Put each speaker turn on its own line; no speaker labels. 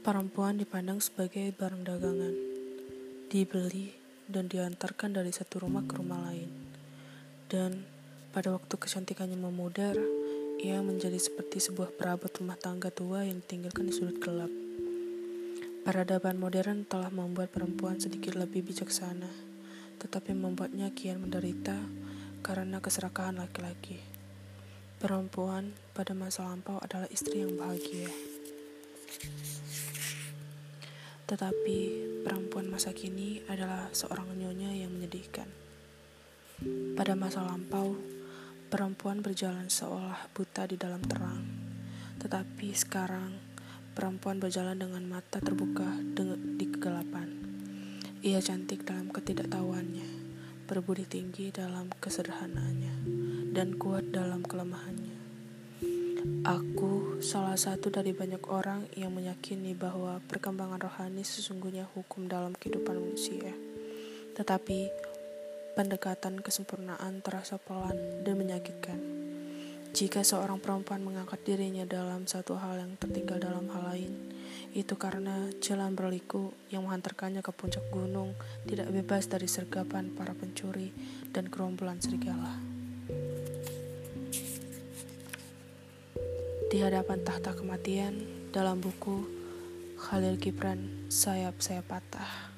Perempuan dipandang sebagai barang dagangan, dibeli dan diantarkan dari satu rumah ke rumah lain. Dan pada waktu kecantikannya memudar, ia menjadi seperti sebuah perabot rumah tangga tua yang ditinggalkan di sudut gelap. Peradaban modern telah membuat perempuan sedikit lebih bijaksana, tetapi membuatnya kian menderita karena keserakahan laki-laki. Perempuan pada masa lampau adalah istri yang bahagia. Tetapi perempuan masa kini adalah seorang nyonya yang menyedihkan. Pada masa lampau, perempuan berjalan seolah buta di dalam terang. Tetapi sekarang, perempuan berjalan dengan mata terbuka di kegelapan. Ia cantik dalam ketidaktahuannya, berbudi tinggi dalam kesederhanaannya, dan kuat dalam kelemahannya. Aku salah satu dari banyak orang yang meyakini bahwa perkembangan rohani sesungguhnya hukum dalam kehidupan manusia. Tetapi pendekatan kesempurnaan terasa pelan dan menyakitkan. Jika seorang perempuan mengangkat dirinya dalam satu hal yang tertinggal dalam hal lain, itu karena jalan berliku yang menghantarkannya ke puncak gunung tidak bebas dari sergapan para pencuri dan gerombolan serigala. Hadapan tahta kematian dalam buku Khalil Gibran Sayap Saya Patah.